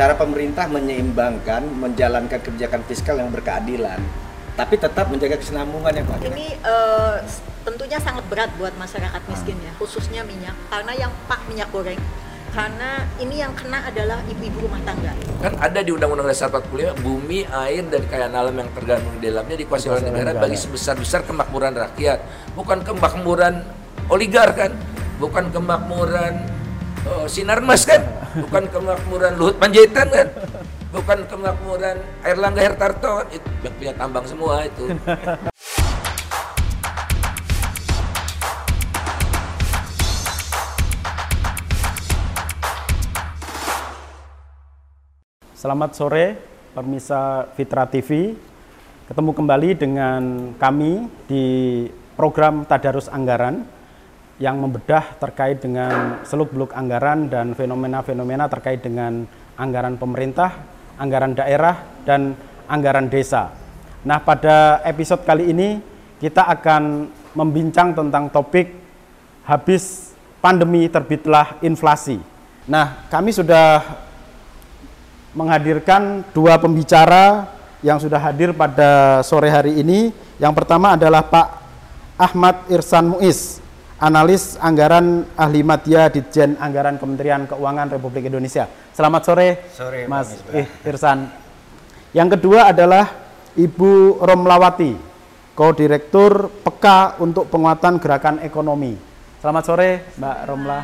cara pemerintah menyeimbangkan, menjalankan kebijakan fiskal yang berkeadilan, tapi tetap menjaga kesinambungan ya Pak. Ini uh, tentunya sangat berat buat masyarakat miskin ya, khususnya minyak. Karena yang Pak minyak goreng, karena ini yang kena adalah ibu-ibu rumah tangga. Kan ada di Undang-Undang Dasar 45 bumi, air dan kekayaan alam yang tergandung di dalamnya dikuasai oleh negara bagi sebesar-besar kemakmuran rakyat, bukan kemakmuran oligar kan, bukan kemakmuran oh, Sinarmas kan, bukan kemakmuran Luhut Panjaitan kan, bukan kemakmuran Erlangga Hertarto itu yang punya tambang semua itu. Selamat sore, Permisa Fitra TV. Ketemu kembali dengan kami di program Tadarus Anggaran yang membedah terkait dengan seluk-beluk anggaran dan fenomena-fenomena terkait dengan anggaran pemerintah, anggaran daerah, dan anggaran desa. Nah, pada episode kali ini kita akan membincang tentang topik habis pandemi terbitlah inflasi. Nah, kami sudah menghadirkan dua pembicara yang sudah hadir pada sore hari ini. Yang pertama adalah Pak Ahmad Irsan Muiz, analis anggaran ahli Madya Ditjen Anggaran Kementerian Keuangan Republik Indonesia. Selamat sore, sore Mas eh, Irsan. Yang kedua adalah Ibu Romlawati, Co-Direktur Peka untuk Penguatan Gerakan Ekonomi. Selamat sore, Mbak Romla.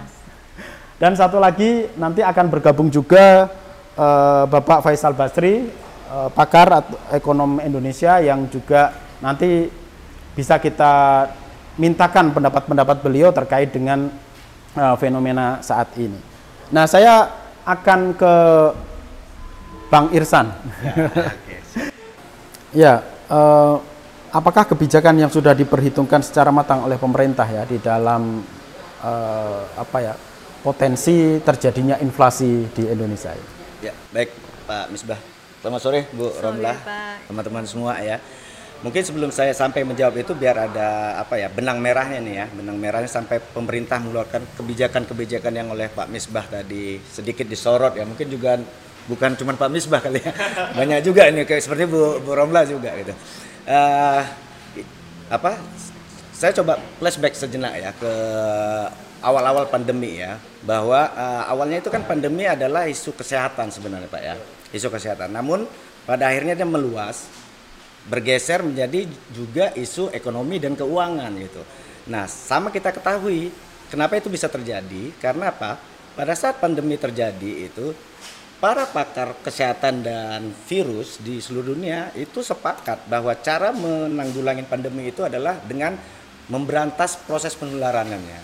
Dan satu lagi nanti akan bergabung juga uh, Bapak Faisal Basri, uh, pakar ekonom Indonesia yang juga nanti bisa kita mintakan pendapat-pendapat beliau terkait dengan uh, fenomena saat ini. Nah, saya akan ke Bang Irsan. Ya, uh, apakah kebijakan yang sudah diperhitungkan secara matang oleh pemerintah ya di dalam uh, apa ya potensi terjadinya inflasi di Indonesia? Ya, baik Pak Misbah. Selamat sore Bu Romlah, teman-teman semua ya. Mungkin sebelum saya sampai menjawab itu biar ada apa ya benang merahnya nih ya, benang merahnya sampai pemerintah mengeluarkan kebijakan-kebijakan yang oleh Pak Misbah tadi sedikit disorot ya. Mungkin juga bukan cuma Pak Misbah kali ya, banyak juga ini kayak seperti Bu, Bu Romla juga gitu. Uh, apa? Saya coba flashback sejenak ya ke awal-awal pandemi ya, bahwa uh, awalnya itu kan pandemi adalah isu kesehatan sebenarnya Pak ya, isu kesehatan. Namun pada akhirnya dia meluas bergeser menjadi juga isu ekonomi dan keuangan gitu. Nah, sama kita ketahui kenapa itu bisa terjadi? Karena apa? Pada saat pandemi terjadi itu para pakar kesehatan dan virus di seluruh dunia itu sepakat bahwa cara menanggulangi pandemi itu adalah dengan memberantas proses penularannya.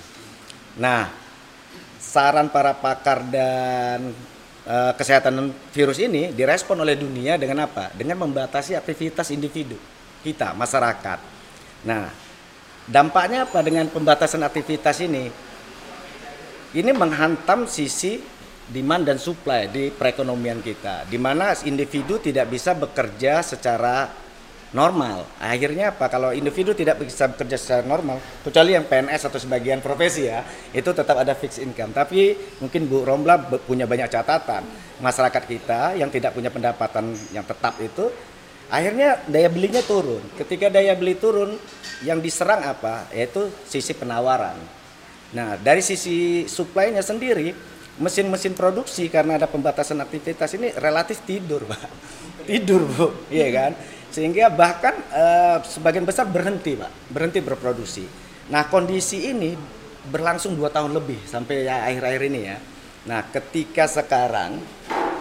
Nah, saran para pakar dan uh, kesehatan virus ini direspon oleh dunia dengan apa? Dengan membatasi aktivitas individu kita, masyarakat. Nah, dampaknya apa dengan pembatasan aktivitas ini? Ini menghantam sisi demand dan supply di perekonomian kita, di mana individu tidak bisa bekerja secara normal. Akhirnya apa? Kalau individu tidak bisa bekerja secara normal, kecuali yang PNS atau sebagian profesi ya, itu tetap ada fixed income. Tapi mungkin Bu Romla punya banyak catatan. Masyarakat kita yang tidak punya pendapatan yang tetap itu, akhirnya daya belinya turun. Ketika daya beli turun, yang diserang apa? Yaitu sisi penawaran. Nah, dari sisi supply-nya sendiri, mesin-mesin produksi karena ada pembatasan aktivitas ini relatif tidur, Pak. Tidur, Bu. Iya kan? Sehingga bahkan uh, sebagian besar berhenti pak. Berhenti berproduksi. Nah kondisi ini berlangsung dua tahun lebih sampai ya akhir-akhir ini ya. Nah ketika sekarang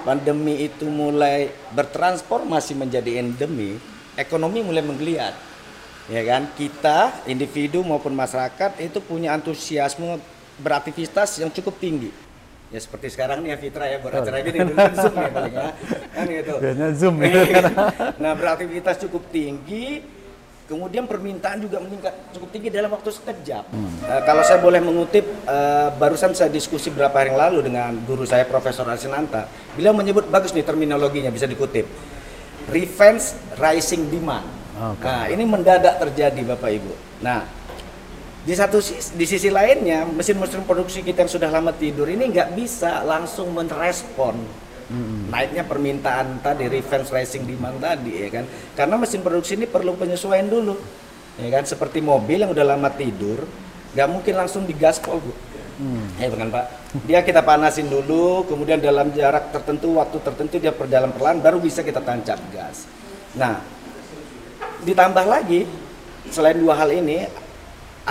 pandemi itu mulai bertransformasi menjadi endemi ekonomi mulai menggeliat. Ya kan? Kita individu maupun masyarakat itu punya antusiasme beraktivitas yang cukup tinggi ya seperti sekarang nih ya Fitra ya beracara gini dulu zoom ya paling ya. Kan gitu. Biasanya zoom ya. nah beraktivitas cukup tinggi kemudian permintaan juga meningkat cukup tinggi dalam waktu sekejap. Hmm. uh, kalau saya boleh mengutip uh, barusan saya diskusi beberapa hari yang lalu dengan guru saya Profesor Arsinanta beliau menyebut bagus nih terminologinya bisa dikutip. Revenge rising demand. Okay. nah ini mendadak terjadi Bapak Ibu. Nah di satu sisi, di sisi lainnya mesin-mesin produksi kita yang sudah lama tidur ini nggak bisa langsung merespon hmm. naiknya permintaan tadi revenge racing demand tadi ya kan? Karena mesin produksi ini perlu penyesuaian dulu ya kan? Seperti mobil yang udah lama tidur nggak mungkin langsung digaspol bu. Hmm. ya bukan pak? Dia kita panasin dulu kemudian dalam jarak tertentu waktu tertentu dia berjalan pelan baru bisa kita tancap gas. Nah ditambah lagi selain dua hal ini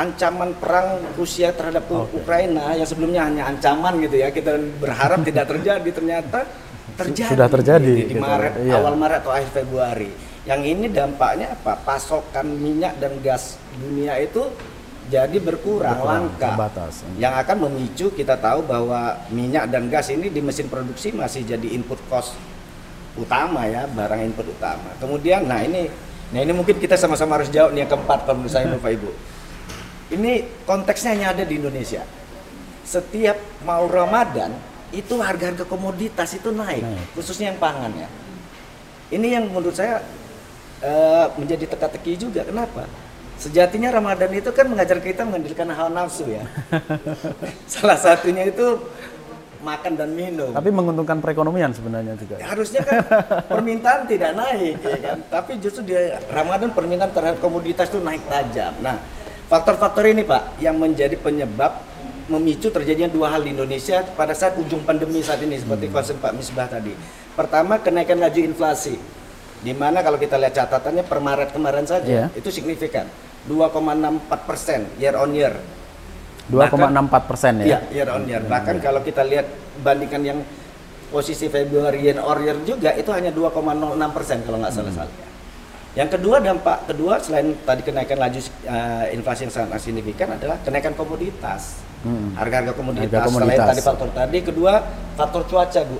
ancaman perang Rusia terhadap okay. Ukraina yang sebelumnya hanya ancaman gitu ya kita berharap tidak terjadi ternyata terjadi sudah terjadi di, di gitu. Maret iya. awal Maret atau akhir Februari yang ini dampaknya apa pasokan minyak dan gas dunia itu jadi berkurang, berkurang langka terbatas. yang akan memicu kita tahu bahwa minyak dan gas ini di mesin produksi masih jadi input cost utama ya barang input utama kemudian nah ini nah ini mungkin kita sama-sama harus jawab nih yang keempat kalau menurut saya Bapak Ibu ini konteksnya hanya ada di Indonesia. Setiap mau Ramadan itu harga-harga komoditas itu naik, naik, khususnya yang pangan ya. Ini yang menurut saya uh, menjadi teka-teki juga. Kenapa? Sejatinya Ramadan itu kan mengajar kita mengendalikan hawa nafsu ya. Salah satunya itu makan dan minum. Tapi menguntungkan perekonomian sebenarnya juga. Ya, harusnya kan permintaan tidak naik, ya kan? Tapi justru di Ramadan permintaan terhadap komoditas itu naik tajam. Nah, Faktor-faktor ini Pak yang menjadi penyebab memicu terjadinya dua hal di Indonesia pada saat ujung pandemi saat ini seperti hmm. konsep Pak Misbah tadi. Pertama kenaikan laju inflasi. Di mana kalau kita lihat catatannya per Maret kemarin saja yeah. itu signifikan 2,64 persen year on year. 2,64 persen ya? Iya year on year. Bahkan yeah. kalau kita lihat bandingkan yang posisi Februari year on year juga itu hanya 2,06 persen kalau nggak salah salah. Yang kedua dampak kedua selain tadi kenaikan laju uh, inflasi yang sangat signifikan adalah kenaikan komoditas. Hmm. Harga-harga komoditas. Harga komoditas. Selain tadi faktor tadi, kedua faktor cuaca, Bu.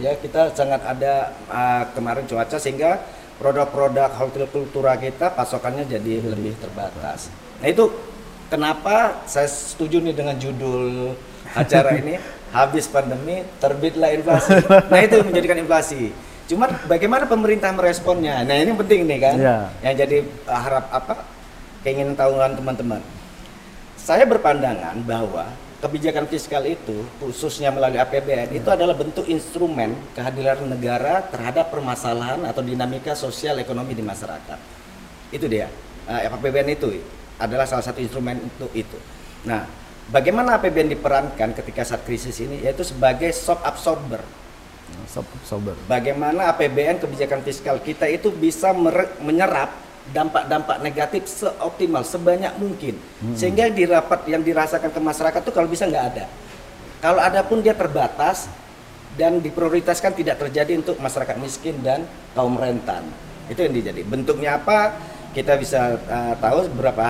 Ya, kita sangat ada uh, kemarin cuaca sehingga produk-produk hortikultura kita pasokannya jadi hmm. lebih terbatas. Nah, itu kenapa saya setuju nih dengan judul acara ini habis pandemi terbitlah inflasi. Nah, itu menjadikan inflasi. Cuma bagaimana pemerintah meresponnya? Nah ini penting nih kan, yeah. yang jadi uh, harap apa keinginan tahunan teman-teman. Saya berpandangan bahwa kebijakan fiskal itu khususnya melalui APBN itu adalah bentuk instrumen kehadiran negara terhadap permasalahan atau dinamika sosial ekonomi di masyarakat. Itu dia. Uh, APBN itu adalah salah satu instrumen untuk itu. Nah, bagaimana APBN diperankan ketika saat krisis ini yaitu sebagai shock absorber sober. Bagaimana APBN kebijakan fiskal kita itu bisa menyerap dampak-dampak negatif seoptimal sebanyak mungkin hmm. sehingga di rapat yang dirasakan ke masyarakat itu kalau bisa nggak ada kalau ada pun dia terbatas dan diprioritaskan tidak terjadi untuk masyarakat miskin dan kaum rentan itu yang dijadi bentuknya apa kita bisa uh, tahu beberapa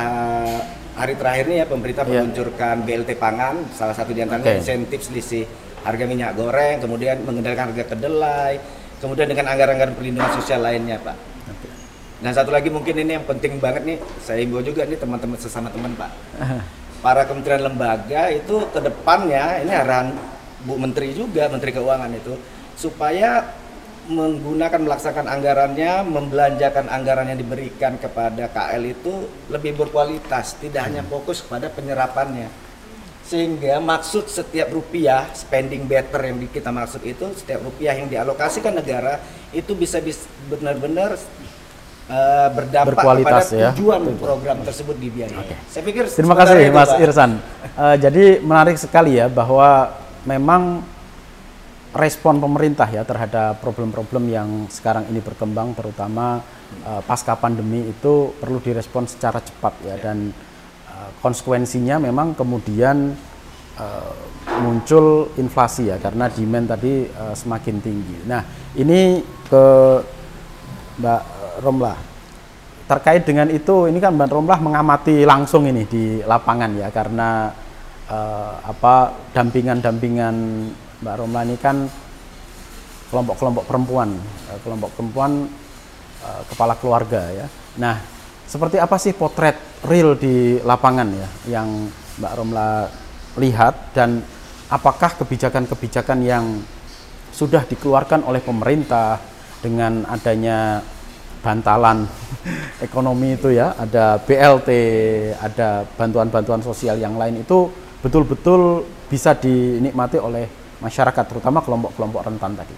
hari terakhir ini ya pemerintah yeah. meluncurkan BLT pangan salah satu di antaranya okay. insentif selisih harga minyak goreng, kemudian mengendalikan harga kedelai, kemudian dengan anggaran-anggaran perlindungan sosial lainnya, Pak. Dan satu lagi mungkin ini yang penting banget nih, saya imbau juga nih teman-teman sesama teman, Pak. Para kementerian lembaga itu ke depannya ini arahan Bu Menteri juga, Menteri Keuangan itu supaya menggunakan melaksanakan anggarannya, membelanjakan anggaran yang diberikan kepada KL itu lebih berkualitas, tidak hanya fokus pada penyerapannya sehingga maksud setiap rupiah spending better yang kita maksud itu setiap rupiah yang dialokasikan negara itu bisa benar-benar uh, berdampak Berkualitas, kepada ya. tujuan ya. program tersebut dibiayai. Okay. Saya pikir terima kasih Mas Pak. Irsan. Uh, jadi menarik sekali ya bahwa memang respon pemerintah ya terhadap problem-problem yang sekarang ini berkembang terutama uh, pasca pandemi itu perlu direspon secara cepat ya, ya. dan konsekuensinya memang kemudian uh, muncul inflasi ya karena demand tadi uh, semakin tinggi. Nah ini ke Mbak Romlah terkait dengan itu ini kan Mbak Romlah mengamati langsung ini di lapangan ya karena uh, apa dampingan-dampingan Mbak Romlah ini kan kelompok-kelompok perempuan, kelompok perempuan kepala keluarga ya. Nah seperti apa sih potret real di lapangan ya yang Mbak Romla lihat dan apakah kebijakan-kebijakan yang sudah dikeluarkan oleh pemerintah dengan adanya bantalan ekonomi itu ya, ada BLT, ada bantuan-bantuan sosial yang lain itu betul-betul bisa dinikmati oleh masyarakat terutama kelompok-kelompok rentan tadi.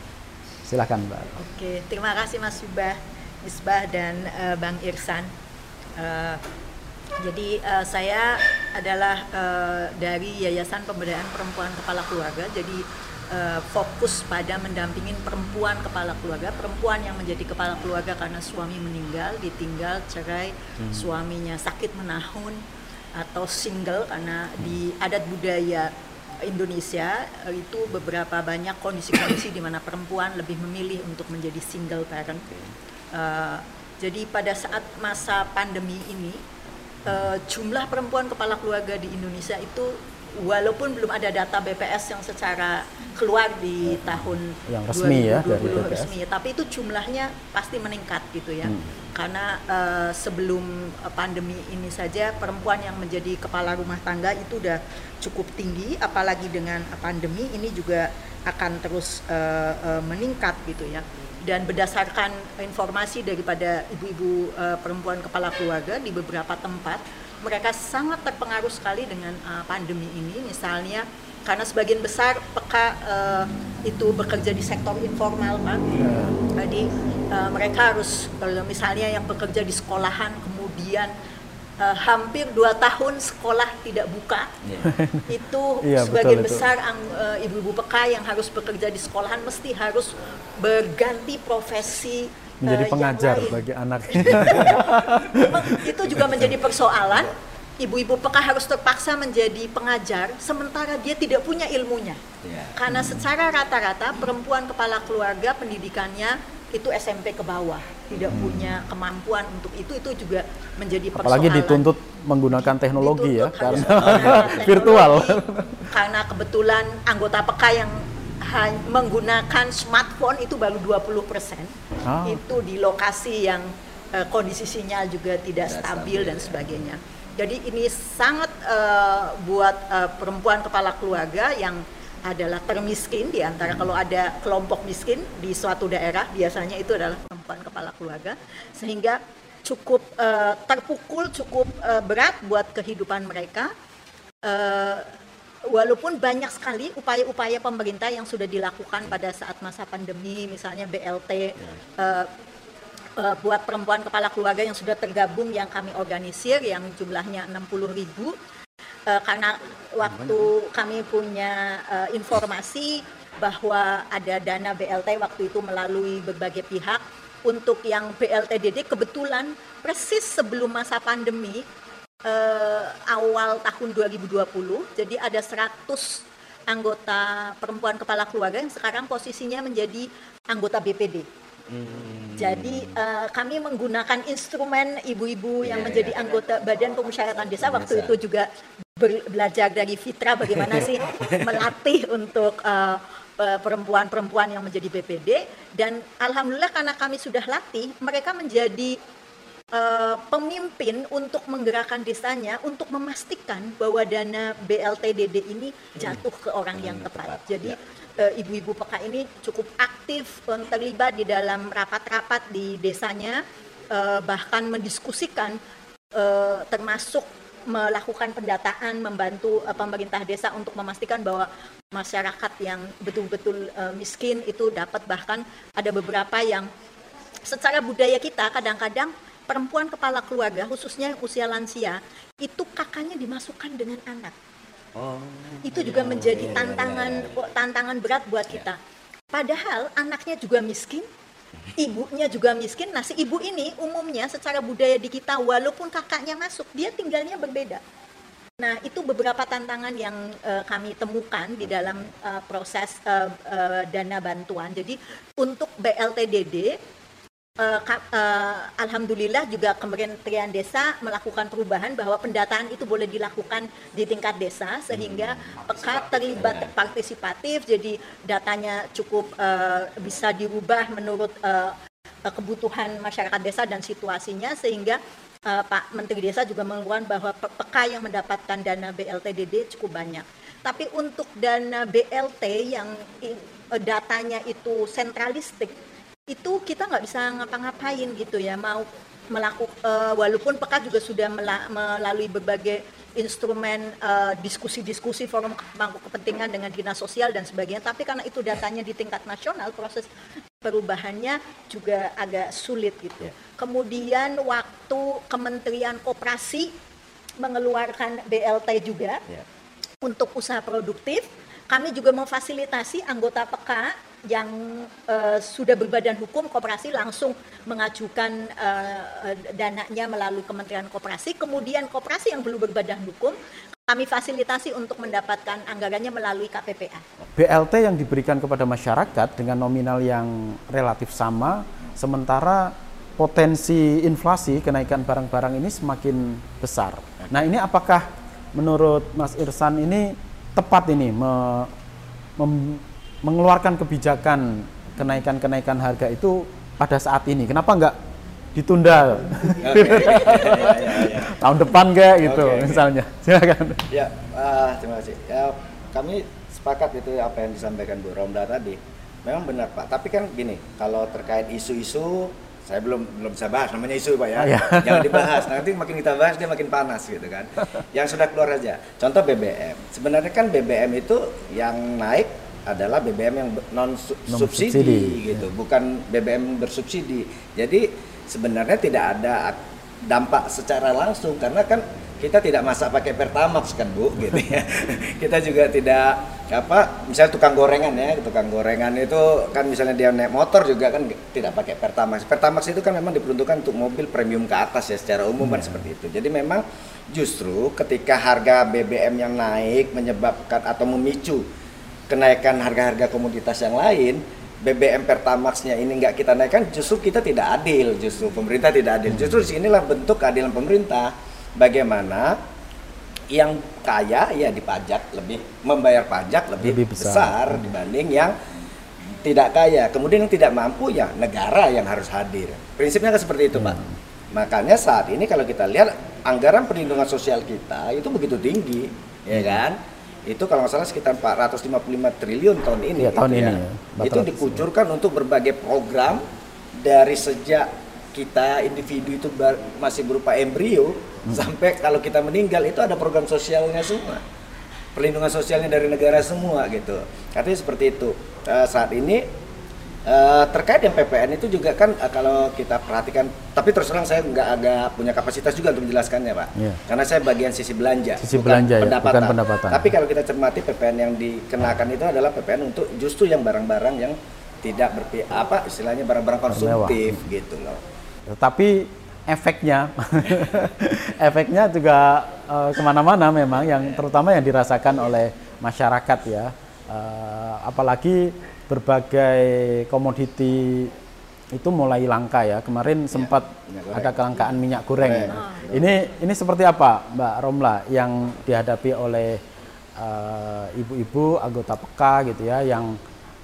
Silahkan Mbak. Oke, terima kasih Mas Subah, Misbah dan uh, Bang Irsan. Uh, jadi uh, saya adalah uh, dari Yayasan Pemberdayaan Perempuan Kepala Keluarga. Jadi uh, fokus pada mendampingin perempuan kepala keluarga, perempuan yang menjadi kepala keluarga karena suami meninggal, ditinggal, cerai, hmm. suaminya sakit menahun atau single karena di adat budaya Indonesia itu beberapa banyak kondisi-kondisi di mana perempuan lebih memilih untuk menjadi single parent. Uh, jadi pada saat masa pandemi ini uh, jumlah perempuan kepala keluarga di Indonesia itu walaupun belum ada data BPS yang secara keluar di tahun yang resmi 2020 ya dari BPS. resmi. Tapi itu jumlahnya pasti meningkat gitu ya. Hmm. karena uh, sebelum pandemi ini saja perempuan yang menjadi kepala rumah tangga itu udah cukup tinggi. Apalagi dengan pandemi ini juga akan terus uh, uh, meningkat gitu ya dan berdasarkan informasi daripada ibu-ibu uh, perempuan kepala keluarga di beberapa tempat mereka sangat terpengaruh sekali dengan uh, pandemi ini misalnya karena sebagian besar peka uh, itu bekerja di sektor informal pak yeah. jadi uh, mereka harus misalnya yang bekerja di sekolahan kemudian uh, hampir dua tahun sekolah tidak buka yeah. itu yeah, sebagian betul, besar ibu-ibu peka yang harus bekerja di sekolahan mesti harus berganti profesi menjadi uh, pengajar bagi anak. itu juga menjadi persoalan. Ibu-ibu peka harus terpaksa menjadi pengajar, sementara dia tidak punya ilmunya. Yeah. Karena secara rata-rata perempuan kepala keluarga pendidikannya itu SMP ke bawah, tidak hmm. punya kemampuan untuk itu itu juga menjadi persoalan. Apalagi dituntut menggunakan teknologi ya, dituntut ya, karena virtual. Karena kebetulan anggota peka yang menggunakan smartphone itu baru 20 persen. Oh. Itu di lokasi yang uh, kondisi sinyal juga tidak stabil, stabil dan ya. sebagainya. Jadi ini sangat uh, buat uh, perempuan kepala keluarga yang adalah termiskin di antara kalau ada kelompok miskin di suatu daerah biasanya itu adalah perempuan kepala keluarga sehingga cukup uh, terpukul cukup uh, berat buat kehidupan mereka uh, walaupun banyak sekali upaya-upaya pemerintah yang sudah dilakukan pada saat masa pandemi, misalnya BLT ya. uh, uh, buat perempuan kepala keluarga yang sudah tergabung yang kami organisir yang jumlahnya 60 ribu uh, karena waktu kami punya uh, informasi bahwa ada dana BLT waktu itu melalui berbagai pihak untuk yang BLTDD kebetulan persis sebelum masa pandemi uh, awal tahun 2020. Jadi ada 100 anggota perempuan kepala keluarga yang sekarang posisinya menjadi anggota BPD. Hmm. Jadi uh, kami menggunakan instrumen ibu-ibu yeah, yang iya, menjadi yeah, anggota. Badan Pemusyawaratan Desa waktu itu juga belajar dari Fitra bagaimana sih melatih untuk uh, perempuan-perempuan yang menjadi BPD dan alhamdulillah karena kami sudah latih mereka menjadi uh, pemimpin untuk menggerakkan desanya untuk memastikan bahwa dana BLTDD ini jatuh ke orang yang tepat. Jadi ya. uh, ibu-ibu peka ini cukup aktif terlibat di dalam rapat-rapat di desanya, uh, bahkan mendiskusikan uh, termasuk melakukan pendataan, membantu uh, pemerintah desa untuk memastikan bahwa masyarakat yang betul-betul uh, miskin itu dapat bahkan ada beberapa yang secara budaya kita kadang-kadang perempuan kepala keluarga khususnya usia lansia itu kakaknya dimasukkan dengan anak. Oh. Itu juga iya, menjadi iya, iya, tantangan tantangan berat buat kita. Padahal anaknya juga miskin, ibunya juga miskin. Nah, si ibu ini umumnya secara budaya di kita walaupun kakaknya masuk, dia tinggalnya berbeda. Nah, itu beberapa tantangan yang uh, kami temukan di dalam uh, proses uh, uh, dana bantuan. Jadi, untuk BLTDD uh, uh, alhamdulillah juga Kementerian Desa melakukan perubahan bahwa pendataan itu boleh dilakukan di tingkat desa sehingga peka terlibat partisipatif jadi datanya cukup uh, bisa dirubah menurut uh, kebutuhan masyarakat desa dan situasinya sehingga uh, Pak Menteri Desa juga mengeluarkan bahwa peka yang mendapatkan dana BLTDD cukup banyak. Tapi untuk dana BLT yang datanya itu sentralistik itu kita nggak bisa ngapa-ngapain gitu ya mau melakukan uh, walaupun PK juga sudah melalui berbagai instrumen uh, diskusi-diskusi forum pemangku kepentingan dengan dinas sosial dan sebagainya tapi karena itu datanya di tingkat nasional proses perubahannya juga agak sulit gitu. Yeah. Kemudian waktu Kementerian Koperasi mengeluarkan BLT juga yeah. untuk usaha produktif, kami juga memfasilitasi anggota PK yang uh, sudah berbadan hukum koperasi langsung mengajukan uh, dananya melalui Kementerian Koperasi, kemudian koperasi yang belum berbadan hukum kami fasilitasi untuk mendapatkan anggarannya melalui KPPA. BLT yang diberikan kepada masyarakat dengan nominal yang relatif sama, sementara potensi inflasi kenaikan barang-barang ini semakin besar. Nah ini apakah menurut Mas Irsan ini tepat ini me, mengeluarkan kebijakan kenaikan-kenaikan harga itu pada saat ini? Kenapa enggak ditunda okay. ya, ya, ya, tahun depan kayak gitu okay. misalnya silakan ya uh, terima kasih ya kami sepakat itu apa yang disampaikan Bu Romda tadi memang benar Pak tapi kan gini kalau terkait isu-isu saya belum belum bisa bahas namanya isu Pak ya. ya. Jangan dibahas. Nanti makin kita bahas dia makin panas gitu kan. Yang sudah keluar aja. Contoh BBM. Sebenarnya kan BBM itu yang naik adalah BBM yang non subsidi gitu, ya. bukan BBM bersubsidi. Jadi sebenarnya tidak ada dampak secara langsung karena kan kita tidak masak pakai pertamax kan bu gitu ya kita juga tidak apa misalnya tukang gorengan ya tukang gorengan itu kan misalnya dia naik motor juga kan tidak pakai pertamax pertamax itu kan memang diperuntukkan untuk mobil premium ke atas ya secara umum kan hmm. seperti itu jadi memang justru ketika harga BBM yang naik menyebabkan atau memicu kenaikan harga-harga komoditas yang lain BBM Pertamaxnya ini nggak kita naikkan, justru kita tidak adil, justru pemerintah tidak adil. Justru di sinilah bentuk keadilan pemerintah. Bagaimana yang kaya ya dipajak lebih membayar pajak lebih, lebih besar. besar dibanding yang tidak kaya. Kemudian yang tidak mampu ya negara yang harus hadir. Prinsipnya kan seperti itu, hmm. Pak. Makanya saat ini kalau kita lihat anggaran perlindungan sosial kita itu begitu tinggi, ya kan? Itu kalau nggak salah sekitar 455 triliun tahun ini. Ya, tahun gitu ini. Ya. Itu dikucurkan untuk berbagai program dari sejak kita individu itu masih berupa embrio hmm. sampai kalau kita meninggal itu ada program sosialnya semua. Perlindungan sosialnya dari negara semua gitu. Artinya seperti itu. Uh, saat ini Uh, terkait yang PPN itu juga kan uh, kalau kita perhatikan, tapi terus terang saya nggak agak punya kapasitas juga untuk menjelaskannya pak, yeah. karena saya bagian sisi belanja, sisi bukan belanja pendapatan. Ya, bukan pendapatan. Tapi kalau kita cermati PPN yang dikenakan itu adalah PPN untuk justru yang barang-barang yang tidak berpi apa istilahnya barang-barang konsumtif Mewah. gitu loh. Tapi efeknya, efeknya juga uh, ke mana-mana memang yang terutama yang dirasakan oleh masyarakat ya, uh, apalagi berbagai komoditi itu mulai langka ya. Kemarin ya, sempat ada kelangkaan minyak goreng. Ya. Ini ini seperti apa, Mbak Romla yang dihadapi oleh eh, ibu-ibu uh, anggota PK gitu ya yang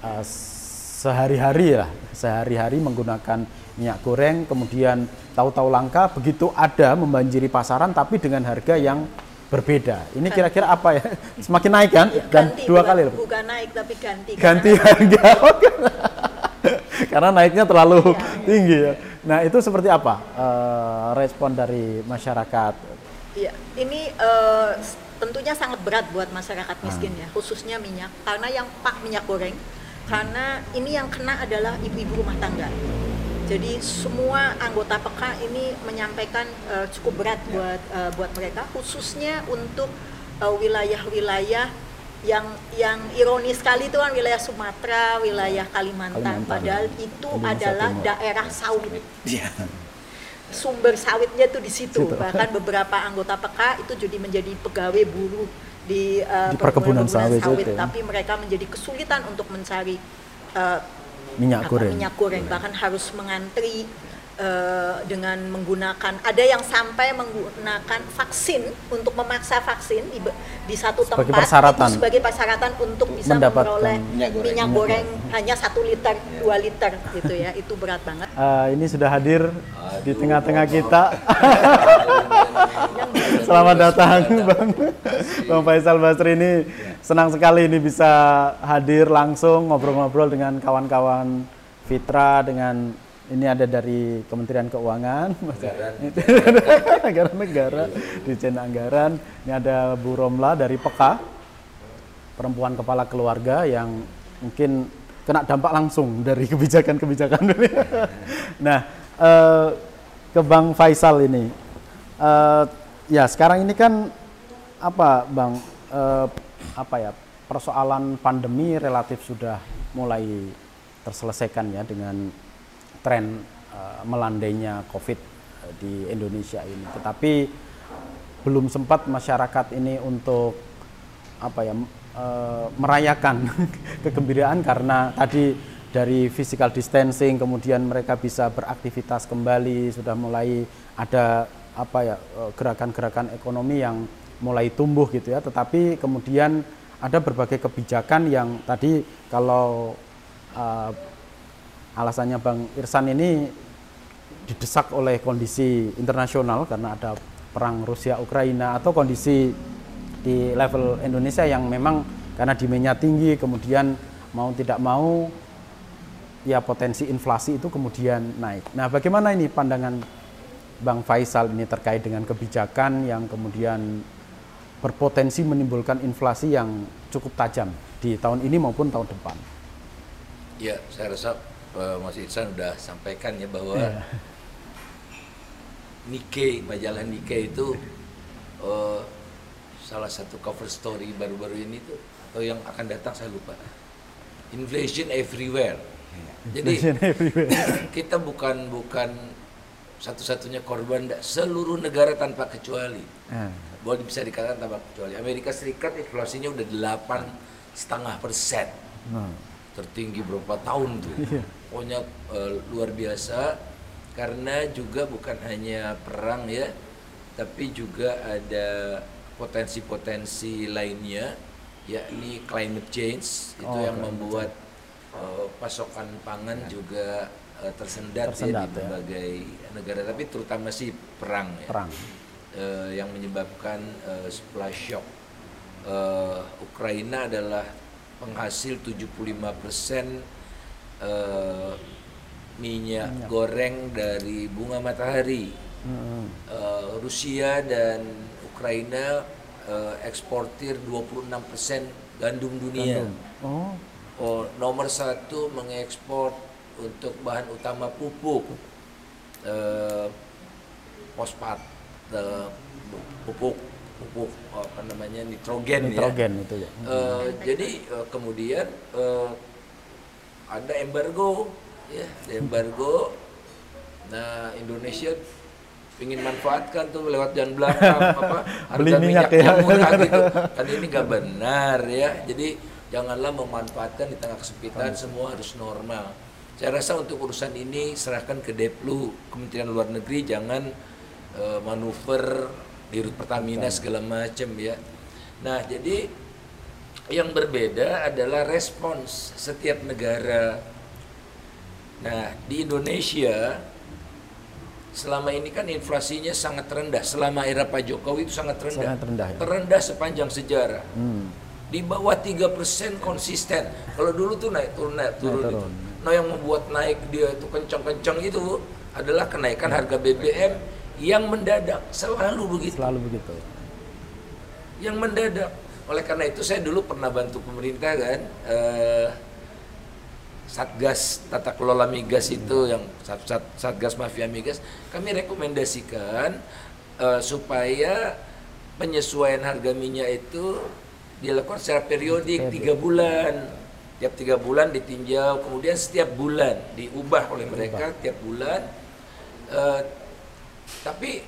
uh, sehari-hari lah, sehari-hari menggunakan minyak goreng kemudian tahu-tahu langka begitu ada membanjiri pasaran tapi dengan harga yang berbeda. Ini kira-kira apa ya? Semakin naik kan? Dan ganti, dua bukan, kali lebih. Bukan naik tapi ganti. Ganti harga. Karena naiknya terlalu ya, tinggi ya. Nah itu seperti apa uh, respon dari masyarakat? Iya, ini uh, tentunya sangat berat buat masyarakat miskin hmm. ya, khususnya minyak. Karena yang pak minyak goreng, karena ini yang kena adalah ibu-ibu rumah tangga jadi semua anggota PK ini menyampaikan uh, cukup berat ya. buat uh, buat mereka, khususnya untuk eh, wilayah-wilayah uh, yang yang ironis sekali itu kan wilayah Sumatera, wilayah Kalimantan, Kalimantan padahal itu Kalimantan adalah Timur. daerah sawit. Ya. Sumber sawitnya tuh di situ. situ. Bahkan beberapa anggota PK itu jadi menjadi pegawai buruh di, uh, di perkebunan, perkebunan sawit, sawit ya. tapi mereka menjadi kesulitan untuk mencari uh, minyak goreng. Minyak goreng bahkan harus mengantri uh, dengan menggunakan ada yang sampai menggunakan vaksin untuk memaksa vaksin di, di satu sebagai tempat persyaratan. itu sebagai persyaratan untuk bisa memperoleh minyak goreng, minyak goreng hanya satu liter dua liter gitu ya itu berat banget. Uh, ini sudah hadir Aduh, di tengah-tengah kita. Selamat datang Bang Bang Faisal Basri ini senang sekali ini bisa hadir langsung ngobrol-ngobrol dengan kawan-kawan Fitra dengan ini ada dari Kementerian Keuangan, anggaran negara, di channel anggaran. Ini ada Bu Romla dari PEKA, perempuan kepala keluarga yang mungkin kena dampak langsung dari kebijakan-kebijakan. nah, uh, ke Bang Faisal ini, uh, ya sekarang ini kan apa, Bang, uh, apa ya persoalan pandemi relatif sudah mulai terselesaikan ya dengan tren uh, melandainya COVID di Indonesia ini. Tetapi belum sempat masyarakat ini untuk apa ya e, merayakan kegembiraan karena tadi dari physical distancing kemudian mereka bisa beraktivitas kembali sudah mulai ada apa ya eh, gerakan-gerakan ekonomi yang mulai tumbuh gitu ya tetapi kemudian ada berbagai kebijakan yang tadi kalau uh, alasannya Bang Irsan ini didesak oleh kondisi internasional karena ada perang Rusia Ukraina atau kondisi di level Indonesia yang memang karena demandnya tinggi kemudian mau tidak mau ya potensi inflasi itu kemudian naik. Nah, bagaimana ini pandangan Bang Faisal ini terkait dengan kebijakan yang kemudian berpotensi menimbulkan inflasi yang cukup tajam di tahun ini maupun tahun depan? Ya, saya rasa uh, Mas Ihsan sudah sampaikan ya bahwa yeah. Nikkei, majalah Nikkei itu uh, salah satu cover story baru-baru ini tuh atau yang akan datang saya lupa inflation everywhere jadi inflation everywhere. kita bukan bukan satu-satunya korban seluruh negara tanpa kecuali hmm. boleh bisa dikatakan tanpa kecuali Amerika Serikat inflasinya udah delapan setengah persen hmm. tertinggi berapa tahun tuh iya. pokoknya uh, luar biasa karena juga bukan hanya perang ya tapi juga ada potensi-potensi lainnya yakni climate change itu oh, yang membuat uh, pasokan pangan ya. juga uh, tersendat, tersendat ya di ya. berbagai ya. negara tapi terutama sih perang ya perang. Uh, yang menyebabkan uh, supply shock uh, Ukraina adalah penghasil 75% uh, minyak, minyak goreng dari bunga matahari hmm. uh, Rusia dan Ukraina uh, eksportir 26% gandum dunia. Gandum. Oh. oh, nomor satu mengekspor untuk bahan utama pupuk, uh, fosfat, uh, pupuk pupuk apa namanya nitrogen, ya. nitrogen ya. itu ya. Uh, jadi uh, kemudian uh, ada embargo, ya, embargo. Nah Indonesia ingin manfaatkan tuh lewat jalan belakang apa harga minyak ya. yang murah gitu kan ini gak benar ya jadi janganlah memanfaatkan di tengah kesempitan semua harus normal saya rasa untuk urusan ini serahkan ke Deplu Kementerian Luar Negeri jangan uh, manuver di Rut Pertamina segala macam ya nah jadi yang berbeda adalah respons setiap negara nah di Indonesia selama ini kan inflasinya sangat rendah. Selama era Pak Jokowi itu sangat rendah. Sangat rendah. Ya? Terendah sepanjang sejarah. Hmm. Di bawah tiga persen konsisten. Kalau dulu tuh naik turun naik turun. Naik, turun. Nah yang membuat naik dia itu kencang-kencang itu adalah kenaikan ya. harga BBM yang mendadak. Selalu begitu. Selalu begitu. Yang mendadak. Oleh karena itu saya dulu pernah bantu pemerintah kan. Uh, Satgas Tata Kelola Migas itu yang sat, sat, Satgas Mafia Migas kami rekomendasikan uh, supaya penyesuaian harga minyak itu dilakukan secara periodik tiga bulan tiap tiga bulan ditinjau kemudian setiap bulan diubah oleh mereka tiap bulan uh, tapi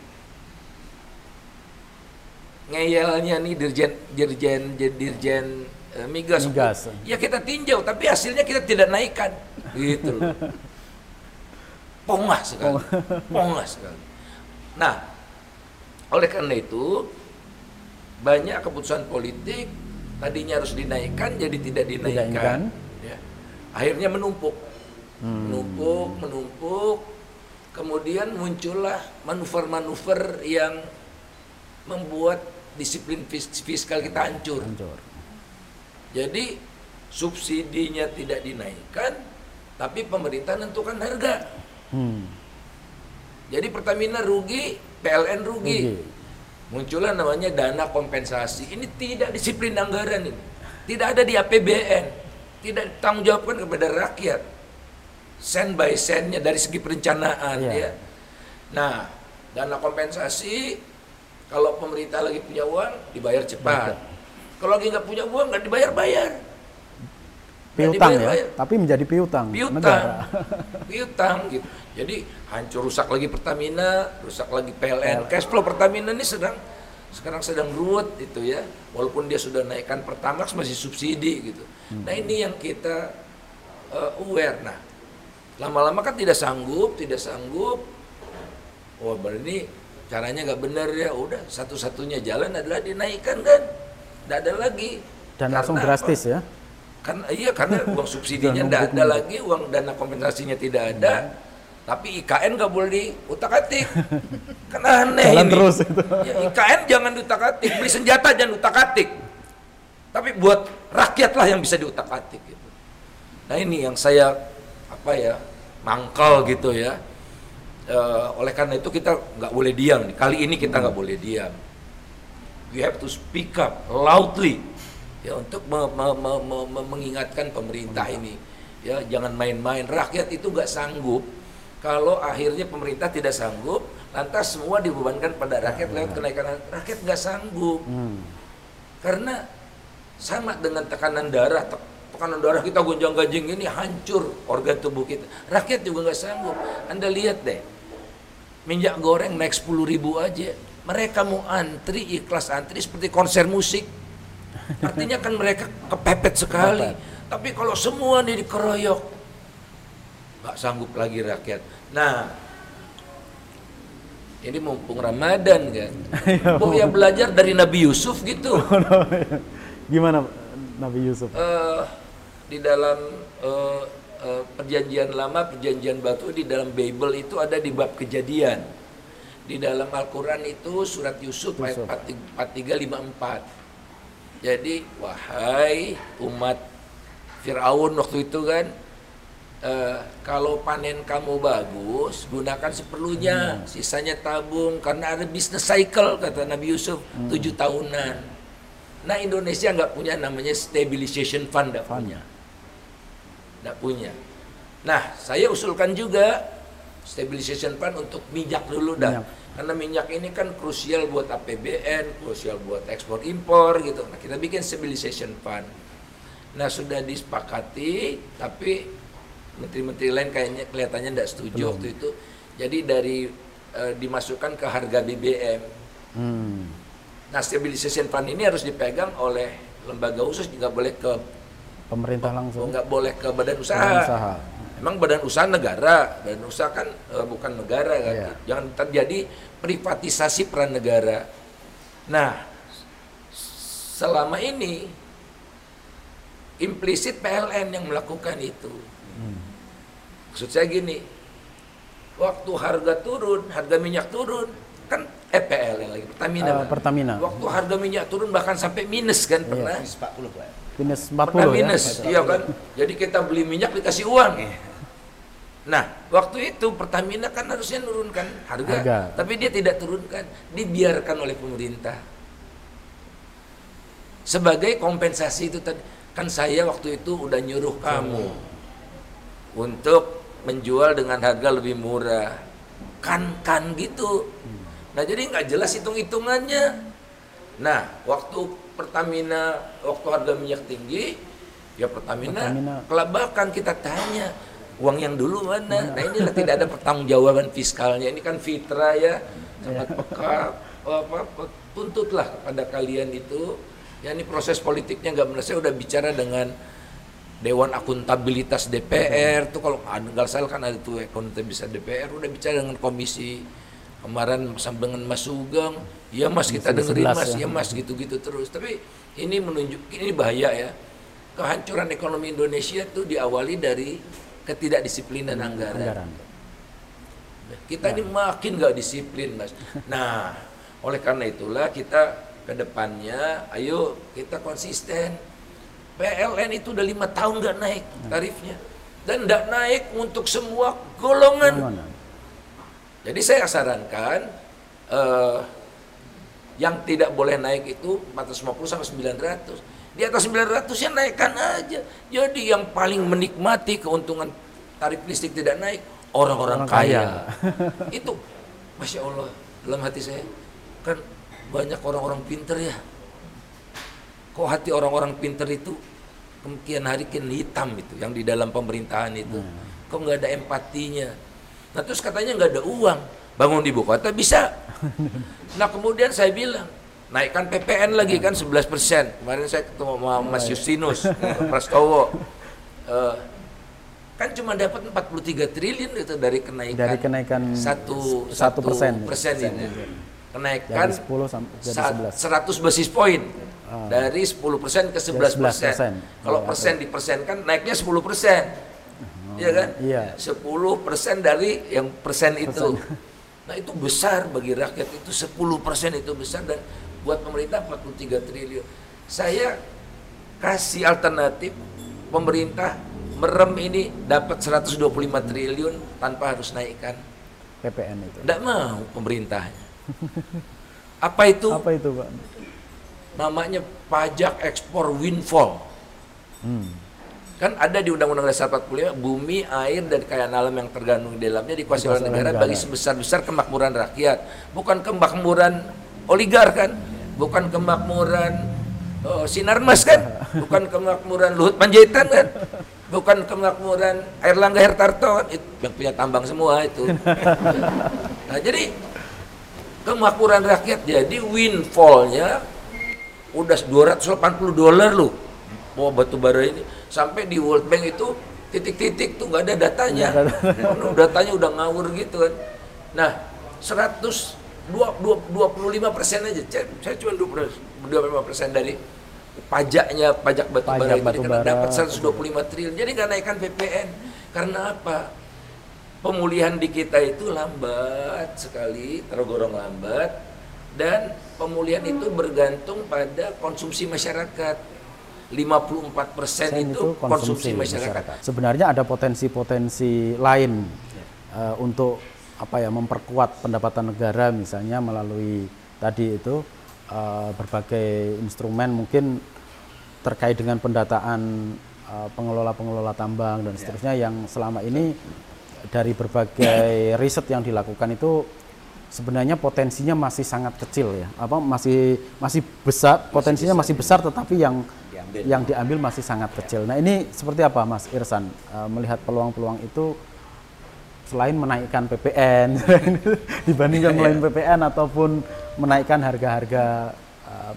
ngeyelnya nih dirjen dirjen dirjen Eh, migas. migas. Ya kita tinjau, tapi hasilnya kita tidak naikkan. Gitu. Pongah sekali. Pongah sekali. Nah, oleh karena itu banyak keputusan politik tadinya harus dinaikkan jadi tidak dinaikkan. Ya. Akhirnya menumpuk. Hmm. Menumpuk, menumpuk. Kemudian muncullah manuver-manuver yang membuat disiplin fiskal kita hancur. hancur. Jadi subsidinya tidak dinaikkan, tapi pemerintah menentukan harga. Hmm. Jadi Pertamina rugi, PLN rugi. rugi. Muncullah namanya dana kompensasi. Ini tidak disiplin anggaran ini. Tidak ada di APBN. tidak tanggung jawabkan kepada rakyat sen by sennya dari segi perencanaan Iya. ya nah dana kompensasi kalau pemerintah lagi punya uang dibayar cepat kalau lagi nggak punya uang nggak dibayar bayar Nggak piutang ya, dibayar-bayar. tapi menjadi piutang, piutang. negara. piutang gitu. Jadi hancur rusak lagi Pertamina rusak lagi PLN cash flow Pertamina ini sedang sekarang sedang ruwet itu ya. Walaupun dia sudah naikkan Pertamax masih subsidi gitu. Nah ini yang kita uh, aware. Nah lama-lama kan tidak sanggup tidak sanggup. Oh berarti caranya nggak benar ya. Udah satu-satunya jalan adalah dinaikkan kan? Tidak ada lagi. Dan langsung Karena drastis apa? ya. Karena iya karena uang subsidinya tidak ada lagi, uang dana kompensasinya tidak ada. Tapi IKN nggak boleh diutak-atik. kan aneh Jalan ini. terus itu. Ya, IKN jangan diutak-atik, beli senjata jangan utak-atik. Tapi buat rakyatlah yang bisa diutak-atik gitu. Nah, ini yang saya apa ya, mangkal gitu ya. Eh, oleh karena itu kita nggak boleh diam. Kali ini kita nggak boleh diam. We have to speak up loudly ya untuk me- me- me- me- me- mengingatkan pemerintah ini. Ya jangan main-main. Rakyat itu nggak sanggup. Kalau akhirnya pemerintah tidak sanggup lantas semua dibebankan pada rakyat lewat kenaikan. Harga. rakyat nggak sanggup. Hmm. karena sama dengan tekanan darah te- tekanan darah kita gonjang ganjing ini hancur organ tubuh kita. Rakyat juga nggak sanggup. Anda lihat deh minyak goreng naik 10.000 ribu aja. Mereka mau antri ikhlas antri seperti konser musik artinya kan mereka kepepet sekali. Tapi kalau semua ini dikeroyok nggak sanggup lagi rakyat. Nah ini mumpung Ramadan kan? Oh ya belajar dari Nabi Yusuf gitu. Gimana Nabi Yusuf? Eh, di dalam eh, eh, perjanjian lama, perjanjian batu di dalam Bible itu ada di bab kejadian. Di dalam Al-Quran itu surat Yusuf ayat 4354. Jadi wahai umat Fir'aun waktu itu kan eh, kalau panen kamu bagus gunakan seperlunya sisanya tabung karena ada bisnis cycle kata Nabi Yusuf tujuh tahunan. Nah Indonesia nggak punya namanya stabilization fund nggak punya. Nggak punya. Nah saya usulkan juga stabilization fund untuk minyak dulu dah. Minyak. Karena minyak ini kan krusial buat APBN krusial buat ekspor impor gitu nah kita bikin stabilization fund Nah sudah disepakati, tapi menteri-menteri lain kayaknya kelihatannya tidak setuju waktu itu. Jadi dari eh, dimasukkan ke harga BBM. Hmm. Nah stabilization fund ini harus dipegang oleh lembaga khusus, nggak boleh ke Pemerintah langsung. nggak boleh ke badan usaha. Badan usaha. Emang badan usaha negara, badan usaha kan eh, bukan negara kan. Iya. Jangan terjadi privatisasi peran negara. Nah, selama ini implisit PLN yang melakukan itu. Maksud saya gini, waktu harga turun, harga minyak turun, kan eh PLN lagi Pertamina. Eh, Bang. Pertamina. Waktu harga minyak turun bahkan sampai minus kan pernah. Minus 40 Pak. Minus 40 Pernah ya. minus, iya kan? Jadi kita beli minyak dikasih uang. Nah, waktu itu Pertamina kan harusnya nurunkan harga, Harga. tapi dia tidak turunkan, dibiarkan oleh pemerintah. Sebagai kompensasi itu tadi, kan saya waktu itu udah nyuruh kamu untuk menjual dengan harga lebih murah, kan kan gitu. Nah jadi nggak jelas hitung-hitungannya. Nah waktu Pertamina waktu harga minyak tinggi, ya Pertamina, Pertamina. kelabakan kita tanya uang yang dulu mana. Nah inilah tidak ada pertanggungjawaban fiskalnya. Ini kan fitrah ya, sangat peka. Apa, apa, tuntutlah kepada kalian itu. Ya ini proses politiknya nggak benar. Saya udah bicara dengan Dewan Akuntabilitas DPR tuh kalau nggak salah kan ada tuh akuntabilitas DPR udah bicara dengan komisi kemarin dengan Mas Sugeng ya Mas kita dengerin 11 Mas ya. ya Mas gitu-gitu terus tapi ini menunjuk ini bahaya ya kehancuran ekonomi Indonesia tuh diawali dari ketidakdisiplinan anggaran. Anggaran. Kita ini makin nggak disiplin, Mas. Nah, oleh karena itulah kita ke depannya, ayo kita konsisten. PLN itu udah lima tahun nggak naik tarifnya dan nggak naik untuk semua golongan. Gimana? Jadi saya sarankan eh, yang tidak boleh naik itu 450 sampai 900. Di atas 900 ya naikkan aja. Jadi yang paling menikmati keuntungan tarif listrik tidak naik orang-orang kaya. Itu Masya Allah dalam hati saya kan banyak orang-orang pinter ya. Kok hati orang-orang pinter itu kemudian hari kian hitam itu yang di dalam pemerintahan itu. Hmm. Kok nggak ada empatinya. Nah terus katanya nggak ada uang. Bangun di ibu kota bisa. Nah kemudian saya bilang naikkan PPN lagi kan 11 persen. Kemarin saya ketemu sama Mas Justinus Prastowo. Uh, kan cuma dapat 43 triliun itu dari kenaikan dari kenaikan satu satu persen. persen ini. kenaikan dari 10 sampai 11 100 basis poin ah. dari 10 persen ke 11 persen. kalau ya, persen di persen kan naiknya 10 persen ya kan iya. 10 persen dari yang persen itu nah itu besar bagi rakyat itu 10 persen itu besar dan buat pemerintah 43 triliun. Saya kasih alternatif pemerintah merem ini dapat 125 triliun tanpa harus naikkan PPN itu. Tidak mau pemerintahnya. Apa itu? Apa itu, Pak? Namanya pajak ekspor windfall. Hmm. Kan ada di Undang-Undang Dasar 45 bumi, air dan kekayaan alam yang tergandung di dalamnya dikuasai oleh negara, negara. bagi sebesar-besar kemakmuran rakyat, bukan kemakmuran oligar kan? Bukan kemakmuran oh, Sinarmas kan, bukan kemakmuran Luhut Panjaitan kan, bukan kemakmuran Erlangga Hertarto kan, itu yang punya tambang semua itu. Nah jadi kemakmuran rakyat jadi windfallnya udah 280 dolar loh mau batu bara ini sampai di World Bank itu titik-titik tuh nggak ada datanya datanya udah ngawur gitu kan nah 100 puluh lima persen aja. Saya cuma dua lima persen dari pajaknya pajak batu bara itu karena dapat 125 triliun. Jadi nggak naikkan PPN karena apa? Pemulihan di kita itu lambat sekali, tergolong lambat dan pemulihan itu bergantung pada konsumsi masyarakat. 54 persen itu konsumsi, konsumsi masyarakat. masyarakat. Sebenarnya ada potensi-potensi lain uh, untuk apa ya memperkuat pendapatan negara misalnya melalui tadi itu uh, berbagai instrumen mungkin terkait dengan pendataan uh, pengelola-pengelola tambang dan ya. seterusnya yang selama ini dari berbagai riset yang dilakukan itu sebenarnya potensinya masih sangat kecil ya apa masih masih besar potensinya masih besar tetapi yang diambil. yang diambil masih sangat kecil nah ini seperti apa Mas Irsan uh, melihat peluang-peluang itu selain menaikkan PPN dibandingkan iya. melalui PPN ataupun menaikkan harga-harga uh,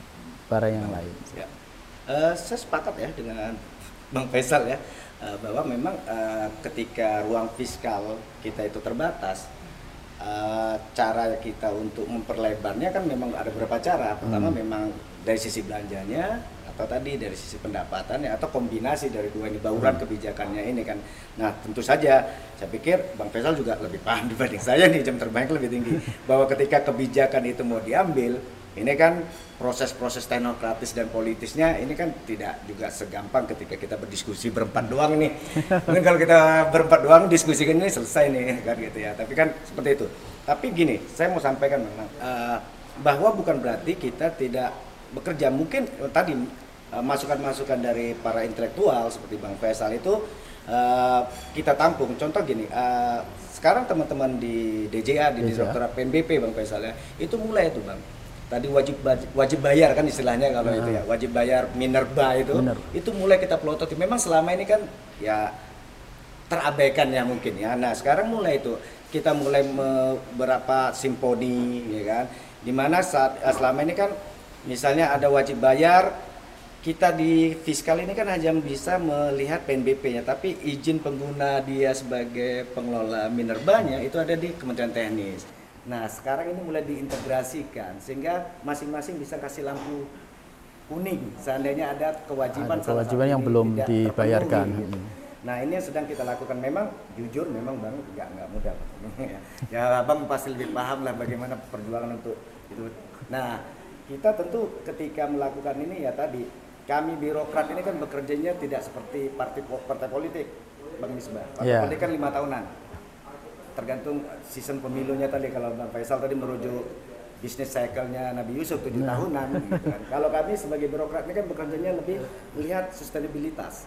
barang yang lain. Ya. Uh, saya sepakat ya dengan Bang Faisal ya uh, bahwa memang uh, ketika ruang fiskal kita itu terbatas, uh, cara kita untuk memperlebarnya kan memang ada beberapa cara. Pertama hmm. memang dari sisi belanjanya, atau tadi dari sisi pendapatan ya atau kombinasi dari dua ini bauran hmm. kebijakannya ini kan. Nah tentu saja saya pikir Bang Faisal juga lebih paham dibanding saya nih jam terbang lebih tinggi bahwa ketika kebijakan itu mau diambil ini kan proses-proses teknokratis dan politisnya ini kan tidak juga segampang ketika kita berdiskusi berempat doang nih. Mungkin kalau kita berempat doang diskusikan ini selesai nih kan gitu ya. Tapi kan seperti itu. Tapi gini, saya mau sampaikan memang uh, bahwa bukan berarti kita tidak bekerja. Mungkin uh, tadi Eh, masukan-masukan dari para intelektual seperti Bang Faisal itu uh, kita tampung. Contoh gini, uh, sekarang teman-teman di DJA di Direktorat PNBP Bang Faisal ya, itu mulai itu Bang. Tadi wajib wajib bayar kan istilahnya kalau nah. itu ya, wajib bayar minerba itu. Bener. Itu mulai kita pelototi. Memang selama ini kan ya terabaikan ya mungkin ya. Nah, sekarang mulai itu kita mulai beberapa simponi ya kan. Di mana saat selama ini kan misalnya ada wajib bayar kita di fiskal ini kan hanya bisa melihat PNBP-nya, tapi izin pengguna dia sebagai pengelola minerbanya itu ada di Kementerian Teknis. Nah, sekarang ini mulai diintegrasikan sehingga masing-masing bisa kasih lampu kuning seandainya ada kewajiban ada kewajiban yang belum dibayarkan. Gitu. Nah, ini yang sedang kita lakukan. Memang jujur memang Bang nggak nggak mudah. ya, Bang pasti lebih paham lah bagaimana perjuangan untuk itu. Nah, kita tentu ketika melakukan ini ya tadi kami birokrat ini kan bekerjanya tidak seperti partai partai politik, Bang Misbah. Partai yeah. politik kan lima tahunan. Tergantung season pemilunya tadi kalau Bang Faisal tadi merujuk bisnis cycle-nya Nabi Yusuf tujuh tahunan gitu kan. Kalau kami sebagai birokrat ini kan bekerjanya lebih melihat sustainabilitas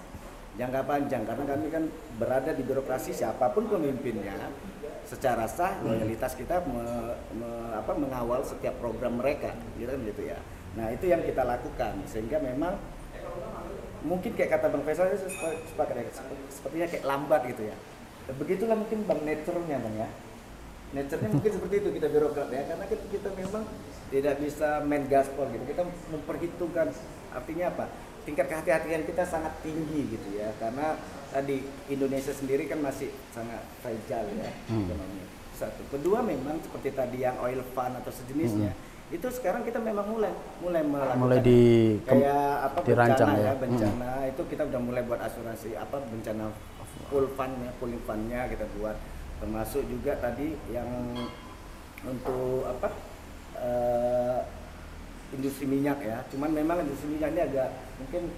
jangka panjang karena kami kan berada di birokrasi siapa pun pemimpinnya secara sah loyalitas kita me, me, apa, mengawal setiap program mereka gitu kan gitu ya. Nah, itu yang kita lakukan sehingga memang mungkin kayak kata Bang Faisal sepakat ya, sepertinya kayak lambat gitu ya. Begitulah mungkin Bang nature-nya Bang ya nature-nya mungkin seperti itu kita birokrat ya karena kita, kita memang tidak bisa main gaspol gitu kita memperhitungkan artinya apa tingkat kehati-hatian kita sangat tinggi gitu ya karena tadi Indonesia sendiri kan masih sangat fragile ya hmm. ekonomi satu kedua memang seperti tadi yang oil fund atau sejenisnya hmm. Itu sekarang kita memang mulai mulai melakukan mulai di kayak apa dirancang bencana ya, ya bencana. Hmm. itu kita udah mulai buat asuransi apa bencana full fundnya pulling fundnya kita buat. Termasuk juga tadi yang untuk apa uh, industri minyak ya. Cuman memang industri minyak ini agak mungkin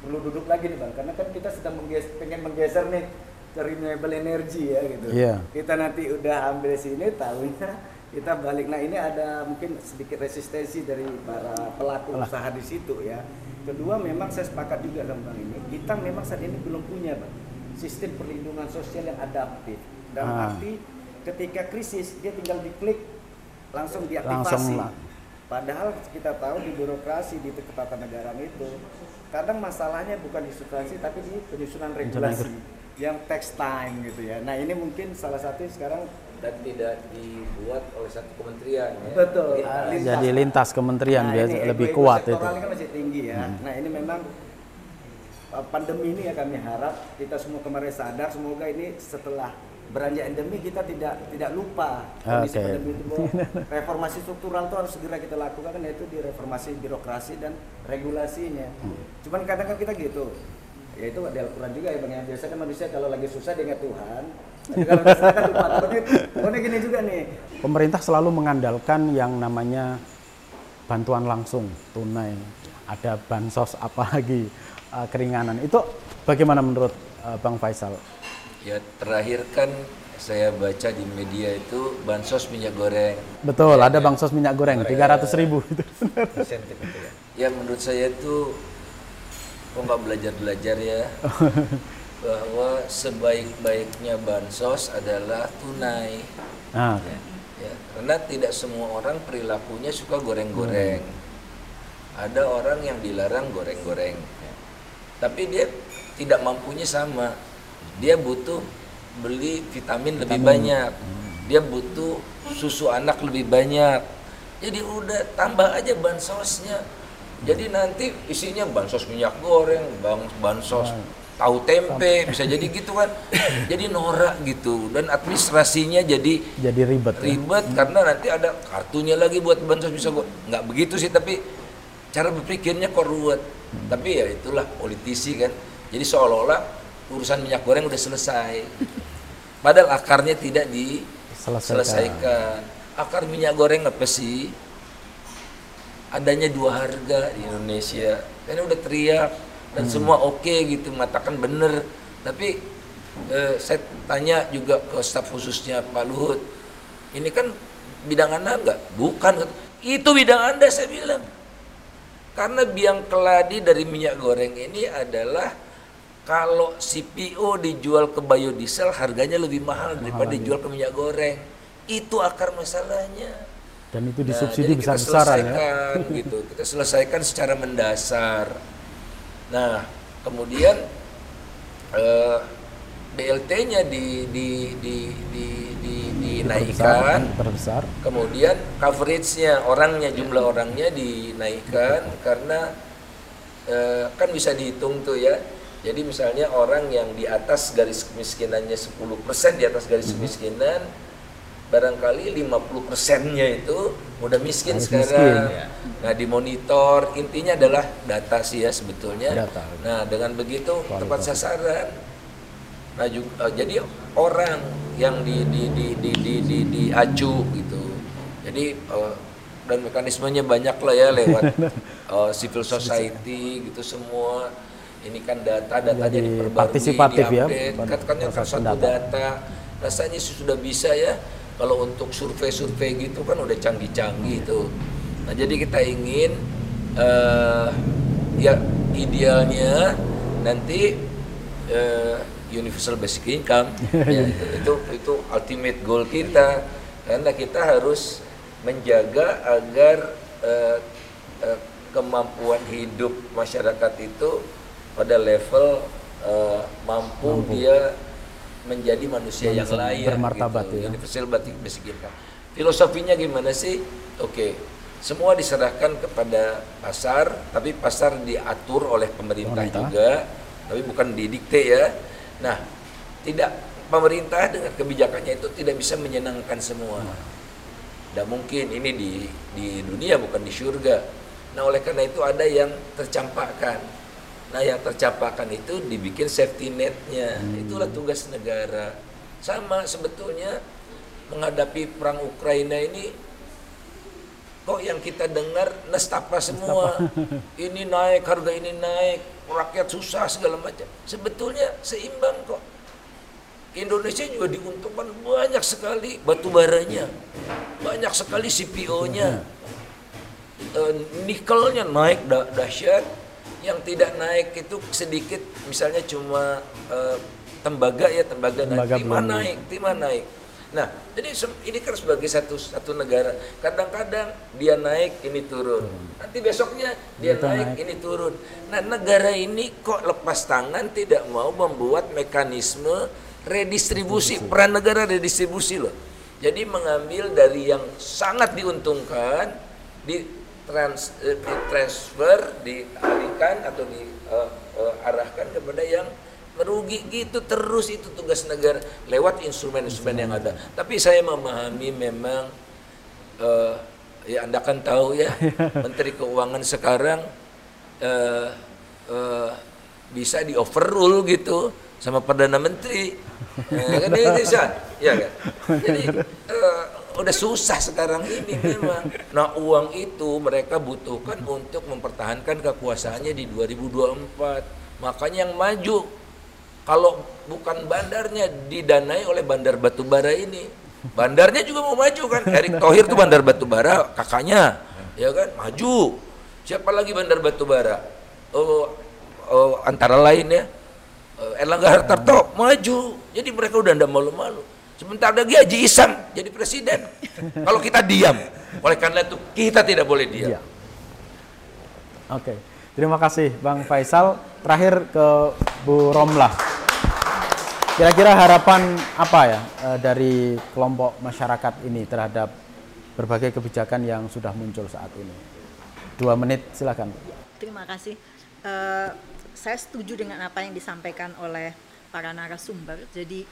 perlu duduk lagi nih bang. Karena kan kita sedang menggeser, pengen menggeser nih ke renewable energy ya gitu. Yeah. kita nanti udah ambil sini tahunya kita balik nah ini ada mungkin sedikit resistensi dari para pelaku Alah. usaha di situ ya kedua memang saya sepakat juga sama bang ini kita memang saat ini belum punya bang sistem perlindungan sosial yang adaptif dalam ah. arti ketika krisis dia tinggal diklik langsung diaktifasi. Langsung Padahal kita tahu di birokrasi di ketatanegaraan itu kadang masalahnya bukan di substansi tapi di penyusunan regulasi yang text time gitu ya. Nah ini mungkin salah satu sekarang dan tidak dibuat oleh satu kementerian ya. Betul. Lintas. Jadi lintas kementerian nah, biasa lebih kuat itu. kan masih tinggi ya. Hmm. Nah ini memang uh, pandemi ini ya kami harap kita semua kemarin sadar semoga ini setelah beranjak endemi kita tidak tidak lupa kondisi okay. pandemi itu bahwa reformasi struktural itu harus segera kita lakukan kan yaitu di reformasi birokrasi dan regulasinya. Hmm. Cuman kadang kan kita gitu. Ya itu ada Al-Quran juga ya Bang yang biasa kan manusia kalau lagi susah dia ingat Tuhan. Kalau kan gini juga nih. Pemerintah selalu mengandalkan yang namanya bantuan langsung tunai. Ada bansos apalagi uh, keringanan. Itu bagaimana menurut uh, Bang Faisal? Ya terakhir kan saya baca di media itu bansos minyak goreng. Betul, ya, ada ya. bansos minyak goreng tiga ratus ribu itu. ya. ya menurut saya itu kok nggak belajar belajar ya bahwa sebaik-baiknya bansos adalah tunai. Ah, okay. ya, karena tidak semua orang perilakunya suka goreng-goreng. Hmm. Ada orang yang dilarang goreng-goreng, tapi dia tidak mampunya sama dia butuh beli vitamin, vitamin. lebih banyak hmm. dia butuh susu anak lebih banyak jadi udah tambah aja bansosnya jadi nanti isinya bansos minyak goreng bansos hmm. Tahu tempe bisa jadi gitu kan jadi norak gitu dan administrasinya jadi jadi ribet ya? ribet ya? karena nanti ada kartunya lagi buat bansos bisa gua nggak begitu sih tapi cara berpikirnya kok ruwet hmm. tapi ya itulah politisi kan jadi seolah-olah urusan minyak goreng udah selesai. Padahal akarnya tidak diselesaikan. Akar minyak goreng apa sih? Adanya dua harga di Indonesia. Ini udah teriak dan hmm. semua oke okay gitu, mengatakan bener. Tapi eh, saya tanya juga ke staf khususnya Pak Luhut. Ini kan bidang Anda enggak? Bukan. Itu bidang Anda saya bilang. Karena biang keladi dari minyak goreng ini adalah kalau CPO dijual ke biodiesel harganya lebih mahal, daripada dijual ke minyak goreng. Itu akar masalahnya. Dan itu disubsidi nah, besar-besaran ya. gitu. Kita selesaikan secara mendasar. Nah, kemudian eh, BLT-nya di, di, di, di, di, dinaikkan, terbesar. kemudian coverage-nya orangnya jumlah orangnya dinaikkan karena eh, kan bisa dihitung tuh ya jadi misalnya orang yang di atas garis kemiskinannya 10% di atas garis mhm. kemiskinan barangkali 50 persennya itu udah miskin Harus sekarang. Miskin, ya. Nah dimonitor intinya adalah data sih ya sebetulnya. Data. Nah dengan begitu Kualitas. tepat sasaran. Nah juga, uh, jadi orang yang di di di di di, di, di acu gitu. Jadi uh, dan mekanismenya banyak lah ya lewat uh, civil society gitu semua ini kan data data jadi, jadi partisipatif ya kan kan kan satu data. data rasanya sudah bisa ya Kalau untuk survei-survei gitu kan udah canggih-canggih tuh. Nah jadi kita ingin uh, ya idealnya nanti uh, universal basic income. Ya, itu, itu itu ultimate goal kita. Karena kita harus menjaga agar uh, uh, kemampuan hidup masyarakat itu pada level uh, mampu, mampu. dia menjadi manusia yang layak bermartabat gitu. ya. Universal basic income. Filosofinya gimana sih? Oke. Okay. Semua diserahkan kepada pasar, tapi pasar diatur oleh pemerintah, pemerintah. juga, tapi bukan didikte ya. Nah, tidak pemerintah dengan kebijakannya itu tidak bisa menyenangkan semua. Tidak mungkin ini di di dunia bukan di surga. Nah, oleh karena itu ada yang tercampakkan Nah yang tercapakan itu dibikin safety netnya. Hmm. Itulah tugas negara. Sama sebetulnya menghadapi perang Ukraina ini kok yang kita dengar nestapa semua. ini naik, harga ini naik, rakyat susah segala macam. Sebetulnya seimbang kok. Indonesia juga diuntungkan banyak sekali batu baranya, banyak sekali CPO-nya, uh, eh, nikelnya naik dahsyat, yang tidak naik itu sedikit misalnya cuma uh, tembaga ya tembaga, tembaga naik timah naik timah naik. Nah jadi ini kan sebagai satu satu negara. Kadang-kadang dia naik ini turun. Nanti besoknya dia naik, naik. ini turun. Nah negara ini kok lepas tangan tidak mau membuat mekanisme redistribusi. Peran negara redistribusi loh. Jadi mengambil dari yang sangat diuntungkan di trans, eh, di transfer dialihkan atau diarahkan uh, uh, kepada yang merugi gitu terus itu tugas negara lewat instrumen-instrumen yang ada. Tapi saya memahami memang uh, ya anda kan tahu ya Menteri Keuangan sekarang uh, uh, bisa di overrule gitu sama perdana menteri. Ya, kan bisa. Ya kan? Jadi uh, udah susah sekarang ini memang. Nah uang itu mereka butuhkan untuk mempertahankan kekuasaannya di 2024. Makanya yang maju kalau bukan bandarnya didanai oleh bandar batubara ini. Bandarnya juga mau maju kan. Erick Thohir tuh bandar batubara kakaknya. Ya kan maju. Siapa lagi bandar batubara? Oh, oh antara lain ya. Erlangga Hartarto maju. Jadi mereka udah ndak malu-malu. Sebentar lagi Haji Isam jadi presiden. Kalau kita diam, oleh karena itu kita tidak boleh diam. Iya. Oke, terima kasih Bang Faisal. Terakhir ke Bu Romlah. Kira-kira harapan apa ya eh, dari kelompok masyarakat ini terhadap berbagai kebijakan yang sudah muncul saat ini? Dua menit, silakan. Terima kasih. Uh, saya setuju dengan apa yang disampaikan oleh para narasumber. Jadi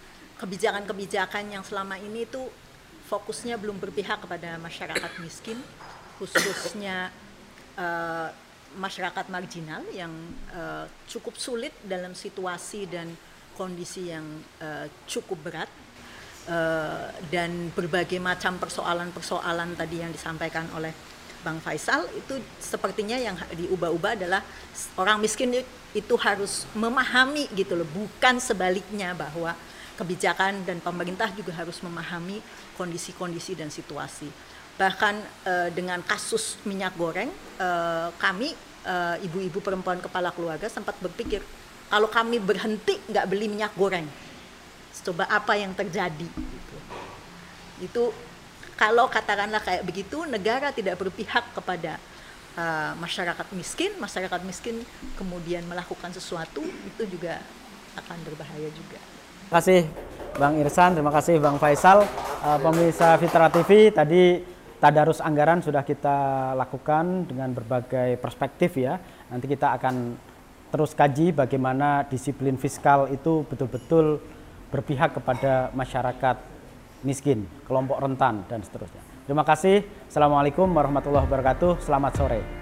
kebijakan-kebijakan yang selama ini itu fokusnya belum berpihak kepada masyarakat miskin, khususnya uh, masyarakat marginal yang uh, cukup sulit dalam situasi dan kondisi yang uh, cukup berat. Uh, dan berbagai macam persoalan-persoalan tadi yang disampaikan oleh Bang Faisal itu sepertinya yang diubah-ubah adalah orang miskin itu harus memahami gitu loh bukan sebaliknya bahwa kebijakan dan pemerintah juga harus memahami kondisi-kondisi dan situasi. Bahkan uh, dengan kasus minyak goreng, uh, kami uh, ibu-ibu perempuan kepala keluarga sempat berpikir kalau kami berhenti nggak beli minyak goreng, coba apa yang terjadi? Gitu. Itu kalau katakanlah kayak begitu, negara tidak berpihak kepada uh, masyarakat miskin, masyarakat miskin kemudian melakukan sesuatu itu juga akan berbahaya juga. Terima kasih Bang Irsan, terima kasih Bang Faisal. Uh, pemirsa Fitra TV tadi tadarus anggaran sudah kita lakukan dengan berbagai perspektif ya. Nanti kita akan terus kaji bagaimana disiplin fiskal itu betul-betul berpihak kepada masyarakat miskin, kelompok rentan dan seterusnya. Terima kasih. Assalamualaikum warahmatullahi wabarakatuh. Selamat sore.